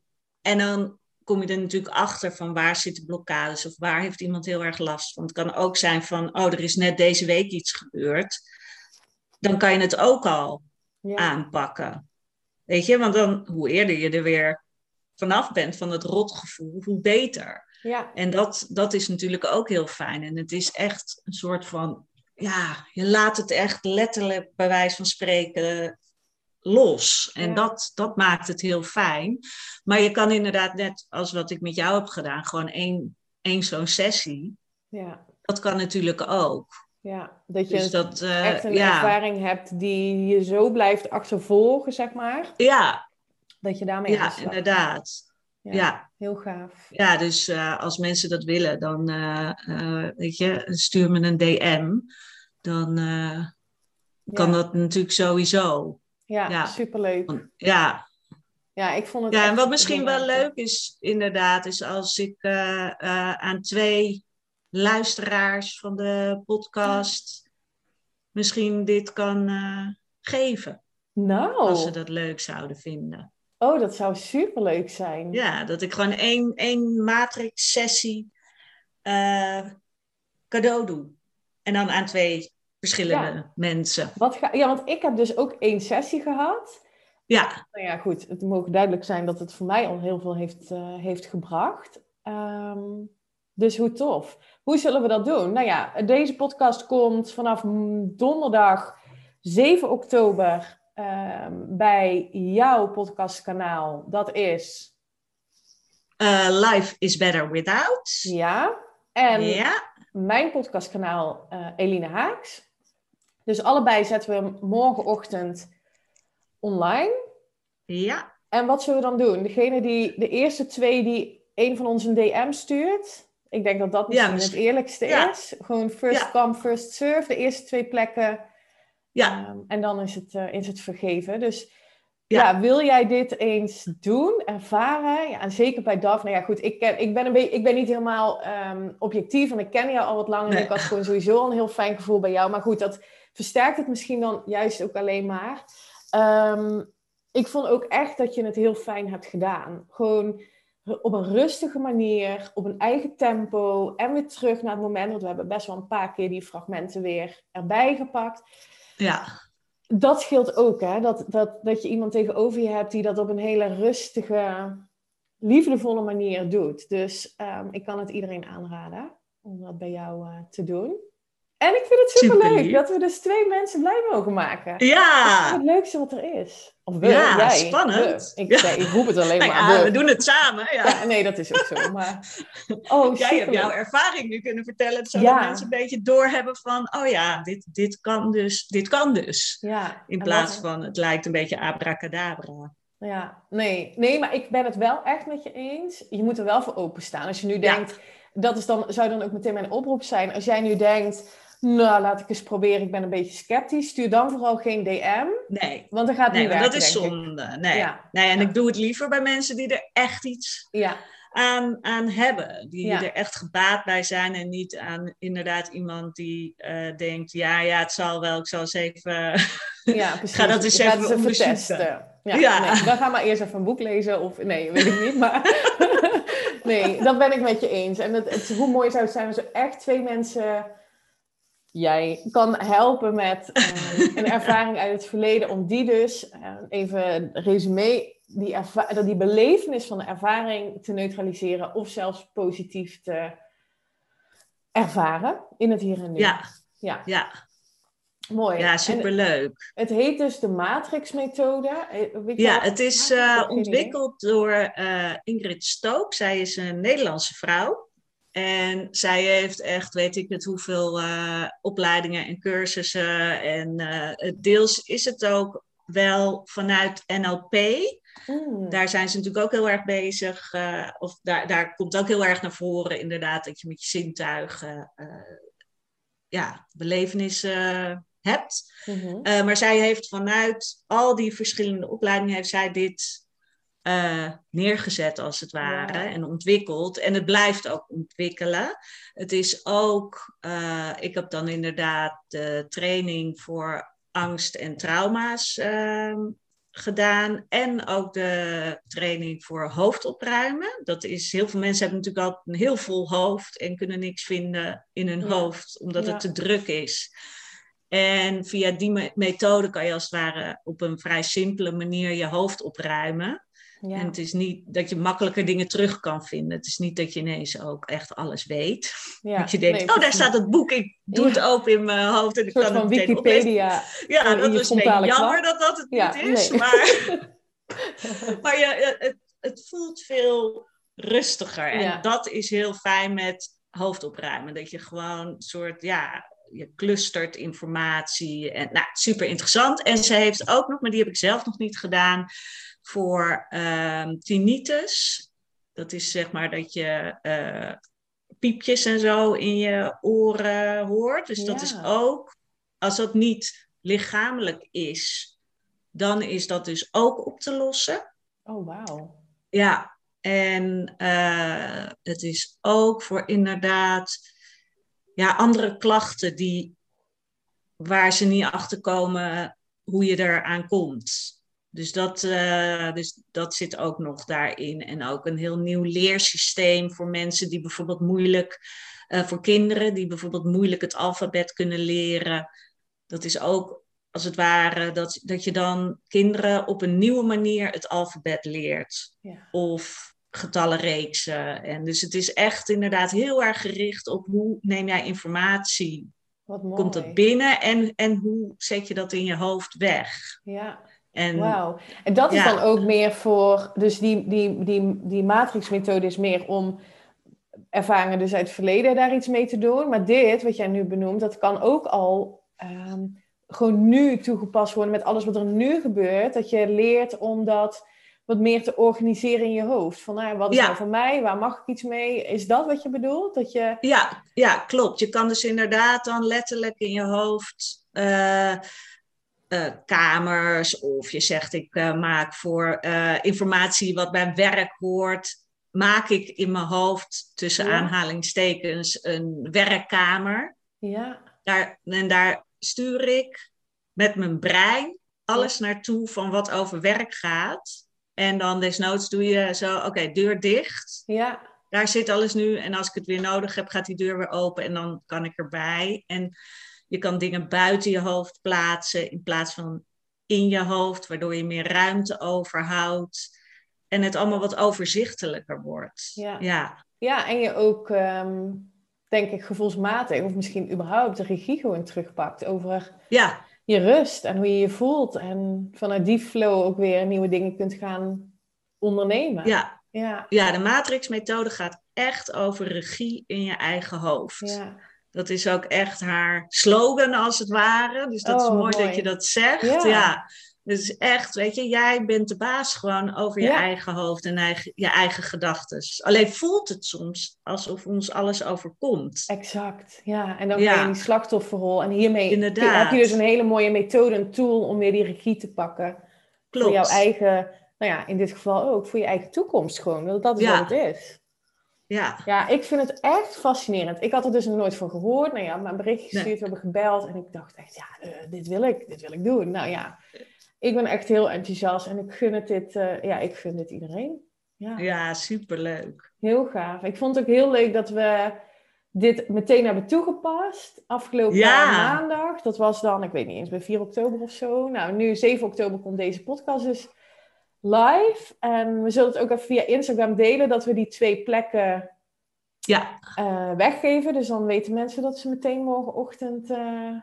Speaker 2: en dan kom je er natuurlijk achter van waar zitten blokkades of waar heeft iemand heel erg last van. Het kan ook zijn van, oh, er is net deze week iets gebeurd dan kan je het ook al aanpakken. Weet je, want dan hoe eerder je er weer vanaf bent van het rotgevoel, hoe beter.
Speaker 1: Ja.
Speaker 2: En dat, dat is natuurlijk ook heel fijn. En het is echt een soort van, ja, je laat het echt letterlijk bij wijze van spreken los. En dat, dat maakt het heel fijn. Maar je kan inderdaad, net als wat ik met jou heb gedaan, gewoon één, één zo'n sessie.
Speaker 1: Ja.
Speaker 2: Dat kan natuurlijk ook.
Speaker 1: Ja, dat je dus dat, uh, echt een ervaring hebt die je zo blijft achtervolgen, zeg maar.
Speaker 2: Ja.
Speaker 1: Dat je daarmee
Speaker 2: Ja, inderdaad. Ja,
Speaker 1: Heel gaaf.
Speaker 2: Ja, dus uh, als mensen dat willen, dan uh, weet je, stuur me een DM. Dan kan dat natuurlijk sowieso.
Speaker 1: Ja, ja. superleuk.
Speaker 2: ja.
Speaker 1: Ja, ik vond het.
Speaker 2: Ja, en wat misschien wel leuk is, inderdaad, is als ik aan twee luisteraars van de podcast misschien dit kan uh, geven.
Speaker 1: Nou.
Speaker 2: Als ze dat leuk zouden vinden.
Speaker 1: Oh, dat zou superleuk zijn.
Speaker 2: Ja, dat ik gewoon één, één matrix-sessie uh, cadeau doe. En dan aan twee verschillende mensen.
Speaker 1: Wat ga, ja, want ik heb dus ook één sessie gehad.
Speaker 2: Ja.
Speaker 1: Nou ja, goed. Het mogen duidelijk zijn dat het voor mij al heel veel heeft, uh, heeft gebracht. Um, dus hoe tof. Hoe zullen we dat doen? Nou ja, deze podcast komt vanaf donderdag 7 oktober um, bij jouw podcastkanaal. Dat is...
Speaker 2: Uh, Life is Better Without.
Speaker 1: Ja. En
Speaker 2: ja.
Speaker 1: mijn podcastkanaal uh, Eline Haaks. Dus allebei zetten we morgenochtend online.
Speaker 2: Ja.
Speaker 1: En wat zullen we dan doen? Degene die, de eerste twee die een van ons een DM stuurt. Ik denk dat dat misschien ja, het eerlijkste ja. is. Gewoon first ja. come, first serve. De eerste twee plekken.
Speaker 2: Ja.
Speaker 1: Um, en dan is het, uh, is het vergeven. Dus ja. wil jij dit eens doen, ervaren? Ja, en zeker bij Daphne. Ja, goed, ik, ken, ik, ben, een beetje, ik ben niet helemaal um, objectief. En ik ken jou al wat langer. Nee. En ik had gewoon sowieso al een heel fijn gevoel bij jou. Maar goed, dat versterkt het misschien dan juist ook alleen maar. Um, ik vond ook echt dat je het heel fijn hebt gedaan. Gewoon op een rustige manier, op een eigen tempo en weer terug naar het moment. Want we hebben best wel een paar keer die fragmenten weer erbij gepakt.
Speaker 2: Ja.
Speaker 1: Dat scheelt ook, hè? Dat, dat, dat je iemand tegenover je hebt die dat op een hele rustige, liefdevolle manier doet. Dus um, ik kan het iedereen aanraden om dat bij jou uh, te doen. En ik vind het superleuk super dat we dus twee mensen blij mogen maken.
Speaker 2: Ja.
Speaker 1: Dat is het leukste wat er is. Of we,
Speaker 2: ja,
Speaker 1: jij.
Speaker 2: spannend.
Speaker 1: We. Ik, ja. ik roep het alleen
Speaker 2: nou
Speaker 1: maar.
Speaker 2: Ja,
Speaker 1: we.
Speaker 2: we doen het samen. Ja.
Speaker 1: ja. nee, dat is ook zo. Maar... Oh,
Speaker 2: jij hebt jouw ervaring nu kunnen vertellen, zodat mensen een beetje doorhebben van, oh ja, dit, dit kan dus, dit kan dus.
Speaker 1: Ja.
Speaker 2: In plaats van, het lijkt een beetje abracadabra.
Speaker 1: Ja, nee. nee, maar ik ben het wel echt met je eens. Je moet er wel voor openstaan. Als je nu denkt, dat is dan, zou dan ook meteen mijn oproep zijn. Als jij nu denkt, nou, laat ik eens proberen. Ik ben een beetje sceptisch. Stuur dan vooral geen DM.
Speaker 2: Nee.
Speaker 1: Want dan gaat het
Speaker 2: nee,
Speaker 1: niet werken,
Speaker 2: dat is zonde. Nee.
Speaker 1: Ja.
Speaker 2: nee, en
Speaker 1: ja.
Speaker 2: ik doe het liever bij mensen die er echt iets
Speaker 1: ja.
Speaker 2: aan, aan hebben. Die er echt gebaat bij zijn. En niet aan inderdaad iemand die uh, denkt... Ja, ja, het zal wel. Ik zal eens even...
Speaker 1: Ja, precies.
Speaker 2: Ga dat eens even,
Speaker 1: even testen. Ja,
Speaker 2: ja.
Speaker 1: Nee, dan ga maar eerst even een boek lezen. Of nee, weet ik niet. Maar nee, dat ben ik met je eens. En het, het, hoe mooi zou het zijn als er echt twee mensen jij kan helpen met uh, een ervaring uit het verleden, om die dus, uh, even resume, die, die belevenis van de ervaring te neutraliseren of zelfs positief te ervaren in het hier en nu.
Speaker 2: Ja,
Speaker 1: ja.
Speaker 2: ja.
Speaker 1: Mooi.
Speaker 2: Ja, superleuk.
Speaker 1: Het, het heet dus de Matrix-methode. Weet
Speaker 2: ja, het is uh, ontwikkeld door Ingrid Stook. Zij is een Nederlandse vrouw. En zij heeft echt, weet ik het, hoeveel uh, opleidingen en cursussen. En uh, deels is het ook wel vanuit NLP. Mm. Daar zijn ze natuurlijk ook heel erg bezig. Uh, of daar, daar komt ook heel erg naar voren, inderdaad, dat je met je zintuigen ja, belevenissen hebt.
Speaker 1: Mm-hmm.
Speaker 2: maar zij heeft vanuit al die verschillende opleidingen, heeft zij dit uh, neergezet, als het ware,
Speaker 1: Ja.
Speaker 2: en ontwikkeld. En het blijft ook ontwikkelen. Het is ook, uh, ik heb dan inderdaad de training voor angst en trauma's uh, gedaan. En ook de training voor hoofdopruimen. Dat is, heel veel mensen hebben natuurlijk al een heel vol hoofd en kunnen niks vinden in hun
Speaker 1: Ja.
Speaker 2: hoofd, omdat
Speaker 1: Ja.
Speaker 2: het te druk is. En via die me- methode kan je als het ware op een vrij simpele manier je hoofd opruimen.
Speaker 1: Ja.
Speaker 2: En het is niet dat je makkelijker dingen terug kan vinden. Het is niet dat je ineens ook echt alles weet.
Speaker 1: Ja.
Speaker 2: Dat je denkt,
Speaker 1: Nee,
Speaker 2: oh, daar staat het boek. Ik doe
Speaker 1: Ja.
Speaker 2: het open in mijn hoofd en ik kan het
Speaker 1: van
Speaker 2: meteen oplezen.
Speaker 1: Wikipedia.
Speaker 2: Ja, dat is een beetje
Speaker 1: frontale
Speaker 2: jammer dat dat het
Speaker 1: Ja,
Speaker 2: niet is.
Speaker 1: nee.
Speaker 2: Maar, maar je, het, het voelt veel rustiger. En
Speaker 1: Ja.
Speaker 2: dat is heel fijn met hoofdopruimen. Dat je gewoon een soort, ja, je clustert informatie. En, nou, super interessant. En ze heeft ook nog, maar die heb ik zelf nog niet gedaan, voor ehm tinnitus. Dat is zeg maar dat je eh, piepjes en zo in je oren hoort. Dus dat
Speaker 1: Ja.
Speaker 2: is ook, als dat niet lichamelijk is, dan is dat dus ook op te lossen.
Speaker 1: Oh, wauw.
Speaker 2: Ja, en eh, het is ook voor inderdaad ja, andere klachten die, waar ze niet achter komen hoe je eraan komt. Dus dat, eh, dus dat zit ook nog daarin. En ook een heel nieuw leersysteem voor mensen die bijvoorbeeld moeilijk, eh, voor kinderen die bijvoorbeeld moeilijk het alfabet kunnen leren. Dat is ook als het ware, dat, dat je dan kinderen op een nieuwe manier het alfabet leert.
Speaker 1: Ja.
Speaker 2: Of getallenreeksen. En dus het is echt inderdaad heel erg gericht op hoe neem jij informatie,
Speaker 1: Wat mooi.
Speaker 2: komt dat binnen en, en hoe zet je dat in je hoofd weg.
Speaker 1: Ja,
Speaker 2: En
Speaker 1: wauw. En dat is
Speaker 2: Ja.
Speaker 1: dan ook meer voor, dus die, die, die, die matrixmethode is meer om ervaringen dus uit het verleden daar iets mee te doen. Maar dit, wat jij nu benoemt, dat kan ook al ehm, gewoon nu toegepast worden met alles wat er nu gebeurt. Dat je leert om dat wat meer te organiseren in je hoofd. Van nou, wat is
Speaker 2: Ja.
Speaker 1: nou voor mij? Waar mag ik iets mee? Is dat wat je bedoelt? Dat je...
Speaker 2: Ja, ja, klopt. Je kan dus inderdaad dan letterlijk in je hoofd eh, eh, kamers of je zegt ik eh, maak voor eh, informatie wat bij werk hoort, maak ik in mijn hoofd tussen
Speaker 1: Ja.
Speaker 2: aanhalingstekens een werkkamer.
Speaker 1: Ja,
Speaker 2: Daar, en daar stuur ik met mijn brein alles naartoe van wat over werk gaat. En dan desnoods doe je zo, oké, deur dicht
Speaker 1: ja,
Speaker 2: daar zit alles nu. En als ik het weer nodig heb, gaat die deur weer open en dan kan ik erbij. En je kan dingen buiten je hoofd plaatsen in plaats van in je hoofd, waardoor je meer ruimte overhoudt. En het allemaal wat overzichtelijker wordt.
Speaker 1: Ja.
Speaker 2: ja.
Speaker 1: Ja, en je ook, ehm, denk ik, gevoelsmatig, of misschien überhaupt de regie gewoon terugpakt over
Speaker 2: ja.
Speaker 1: je rust en hoe je je voelt. En vanuit die flow ook weer nieuwe dingen kunt gaan ondernemen.
Speaker 2: ja.
Speaker 1: ja,
Speaker 2: ja de matrixmethode gaat echt over regie in je eigen hoofd.
Speaker 1: ja.
Speaker 2: Dat is ook echt haar slogan als het ware. Dus dat is
Speaker 1: Oh,
Speaker 2: mooi,
Speaker 1: mooi.
Speaker 2: dat je dat zegt.
Speaker 1: Ja.
Speaker 2: Ja. Dus echt, weet je, jij bent de baas gewoon over je
Speaker 1: Ja.
Speaker 2: eigen hoofd en eigen, je eigen gedachten. Alleen voelt het soms alsof ons alles overkomt.
Speaker 1: Exact. Ja, en dan
Speaker 2: Ja.
Speaker 1: ga je in die slachtofferrol. En hiermee
Speaker 2: Inderdaad.
Speaker 1: heb je dus een hele mooie methode, een tool om weer die regie te pakken.
Speaker 2: Klopt.
Speaker 1: Voor jouw eigen, nou ja, in dit geval ook, voor je eigen toekomst gewoon. Want dat is
Speaker 2: Ja.
Speaker 1: wat het is.
Speaker 2: Ja,
Speaker 1: Ja, ik vind het echt fascinerend. Ik had er dus nog nooit van gehoord. Nou ja, mijn berichtje gestuurd,
Speaker 2: Nee.
Speaker 1: we hebben gebeld. En ik dacht echt, ja, eh, dit wil ik, dit wil ik doen. Nou ja, ik ben echt heel enthousiast. En ik gun het dit, eh, ja, ik gun dit iedereen. Ja,
Speaker 2: ja superleuk.
Speaker 1: heel gaaf. Ik vond het ook heel leuk dat we dit meteen hebben toegepast. Afgelopen
Speaker 2: Ja.
Speaker 1: maandag. Dat was dan, ik weet niet eens, bij 4 oktober of zo. Nou, nu 7 oktober komt deze podcast dus live. En we zullen het ook even via Instagram delen, dat we die twee plekken
Speaker 2: Ja,
Speaker 1: eh, weggeven. Dus dan weten mensen dat ze meteen morgenochtend eh,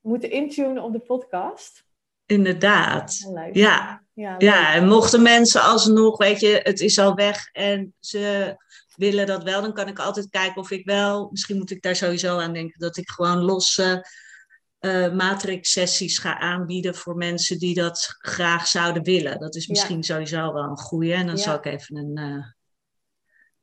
Speaker 1: moeten intunen op de podcast.
Speaker 2: inderdaad. Ja.
Speaker 1: Ja,
Speaker 2: Ja, en mochten mensen alsnog, weet je, het is al weg en ze willen dat wel, dan kan ik altijd kijken of ik wel, misschien moet ik daar sowieso aan denken, dat ik gewoon losse eh matrix-sessies ga aanbieden voor mensen die dat graag zouden willen. Dat is
Speaker 1: Ja.
Speaker 2: misschien sowieso wel een goeie. En dan
Speaker 1: Ja.
Speaker 2: zal ik even een, eh,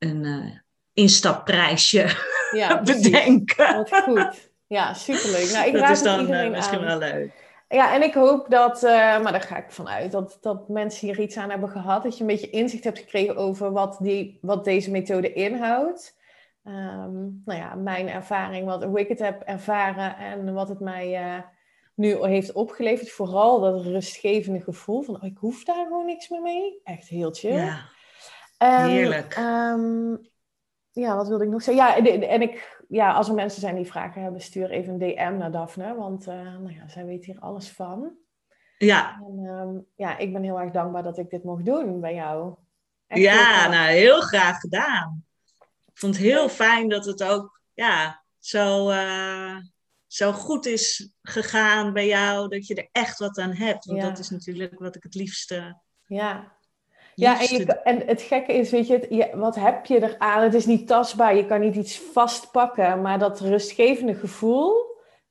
Speaker 2: een eh, instapprijsje
Speaker 1: ja,
Speaker 2: bedenken.
Speaker 1: Wat goed. Ja, superleuk. Nou, ik
Speaker 2: dat is dan
Speaker 1: iedereen
Speaker 2: misschien
Speaker 1: aan.
Speaker 2: wel leuk.
Speaker 1: Ja, en ik hoop dat, maar daar ga ik vanuit, dat, dat mensen hier iets aan hebben gehad. Dat je een beetje inzicht hebt gekregen over wat, die, wat deze methode inhoudt. Ehm, nou ja, mijn ervaring, wat ik het heb ervaren en wat het mij eh, nu heeft opgeleverd. Vooral dat rustgevende gevoel van, oh, ik hoef daar gewoon niks meer mee. Echt heel chill.
Speaker 2: Ja,
Speaker 1: En,
Speaker 2: heerlijk.
Speaker 1: ehm, ja, wat wilde ik nog zeggen? Ja, en, en ik, ja, als er mensen zijn die vragen hebben, stuur even een DM naar Daphne. Want eh, nou ja, zij weet hier alles van.
Speaker 2: ja.
Speaker 1: En ehm, ja, ik ben heel erg dankbaar dat ik dit mocht doen bij jou. Echt
Speaker 2: Ja, nou heel graag gedaan. Ik vond het heel fijn dat het ook ja, zo, eh, zo goed is gegaan bij jou, dat je er echt wat aan hebt. Want
Speaker 1: Ja.
Speaker 2: dat is natuurlijk wat ik het liefste.
Speaker 1: Ja. Ja, en, je, en het gekke is, weet je, het, je, wat heb je eraan? Het is niet tastbaar, je kan niet iets vastpakken, maar dat rustgevende gevoel,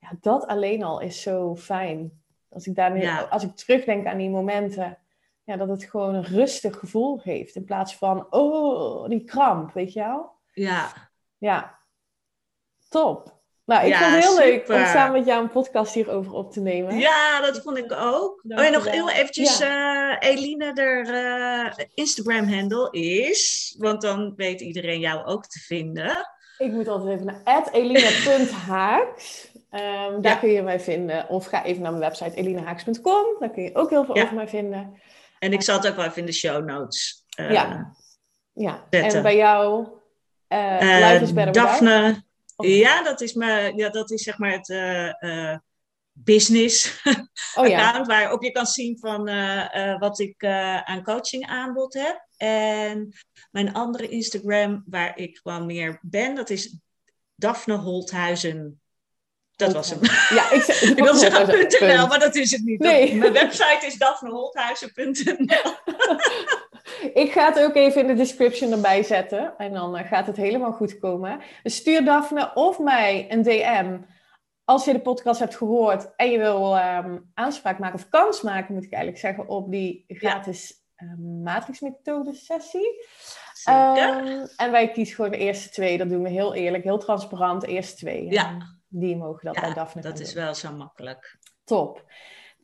Speaker 1: ja, dat alleen al is zo fijn. Als ik, daar nu,
Speaker 2: Ja.
Speaker 1: als ik terugdenk aan die momenten, ja, dat het gewoon een rustig gevoel geeft, in plaats van, oh, die kramp, weet je wel?
Speaker 2: Ja,
Speaker 1: Ja, top. Nou, ik
Speaker 2: Ja,
Speaker 1: vond het heel leuk om samen met jou een podcast hierover op te nemen.
Speaker 2: ja dat vond ik ook. Oh, en nog heel eventjes, eh, Eline, de Instagram-handle is, want dan weet iedereen jou ook te vinden.
Speaker 1: Ik moet altijd even naar elina.haaks. Ehm, daar
Speaker 2: Ja.
Speaker 1: kun je mij vinden. Of ga even naar mijn website elinahaaks.com. Daar kun je ook heel veel
Speaker 2: Ja.
Speaker 1: over mij vinden.
Speaker 2: En ik zal het ook wel even in de show notes eh,
Speaker 1: Ja. Ja.
Speaker 2: Zetten.
Speaker 1: En bij jou, Life is Better Without.
Speaker 2: Daphne.
Speaker 1: Of-
Speaker 2: Ja, dat is, me, ja, dat is zeg maar het eh, eh, business
Speaker 1: Oh ja.
Speaker 2: account waarop je kan zien van wat ik aan coaching aanbod heb. En mijn andere Instagram waar ik gewoon meer ben, dat is Daphne Holthuizen. Dat was hem.
Speaker 1: Ja, ik,
Speaker 2: Ik wilde zeggen. .nl, maar dat is het niet.
Speaker 1: Nee.
Speaker 2: mijn website is daphneholthuizen.nl.
Speaker 1: Ik ga het ook even in de description erbij zetten. En dan eh, gaat het helemaal goed komen. Dus stuur Daphne of mij een DM. Als je de podcast hebt gehoord en je wil ehm, aanspraak maken of kans maken, moet ik eigenlijk zeggen, op die gratis ehm, matrixmethode sessie. Ehm, en wij kiezen gewoon de eerste twee. Dat doen we heel eerlijk, heel transparant. De eerste twee.
Speaker 2: Ja.
Speaker 1: Die mogen dat bij
Speaker 2: Ja,
Speaker 1: Daphne
Speaker 2: dat is
Speaker 1: doen.
Speaker 2: wel zo makkelijk.
Speaker 1: Top.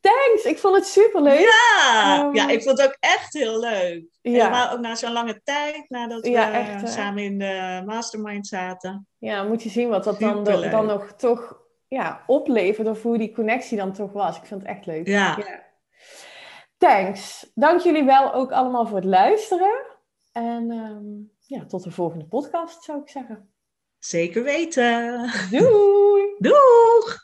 Speaker 1: Thanks, ik vond het superleuk.
Speaker 2: Ja,
Speaker 1: Ehm,
Speaker 2: ja, ik vond het ook echt heel leuk.
Speaker 1: Ja.
Speaker 2: Helemaal ook na zo'n lange tijd, nadat we
Speaker 1: echt, hè?
Speaker 2: samen in de mastermind zaten.
Speaker 1: Ja, moet je zien wat dat dan, dan nog toch ja, oplevert of hoe die connectie dan toch was. Ik vind het echt leuk.
Speaker 2: Ja.
Speaker 1: Thanks. Dank jullie wel ook allemaal voor het luisteren. En ehm, ja, tot de volgende podcast zou ik zeggen.
Speaker 2: Zeker weten.
Speaker 1: Doei!
Speaker 2: Doeg!